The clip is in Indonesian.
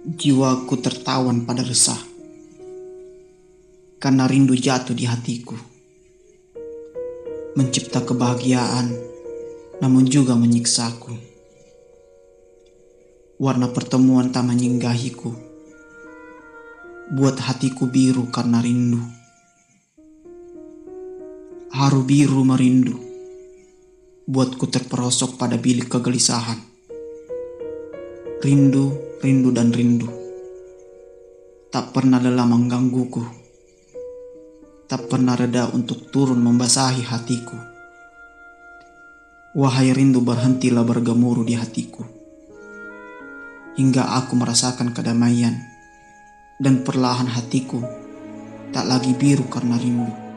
Jiwaku tertawan pada resah karena rindu jatuh di hatiku. Mencipta kebahagiaan namun juga menyiksaku. Warna pertemuan tak menyinggahiku. Buat hatiku biru karena rindu. Haru biru merindu. Buatku terperosok pada bilik kegelisahan. Rindu, rindu dan rindu. Tak pernah lelah menggangguku. Tak pernah reda untuk turun membasahi hatiku. Wahai rindu berhentilah bergemuruh di hatiku. Hingga aku merasakan kedamaian dan perlahan hatiku tak lagi biru karena rindu.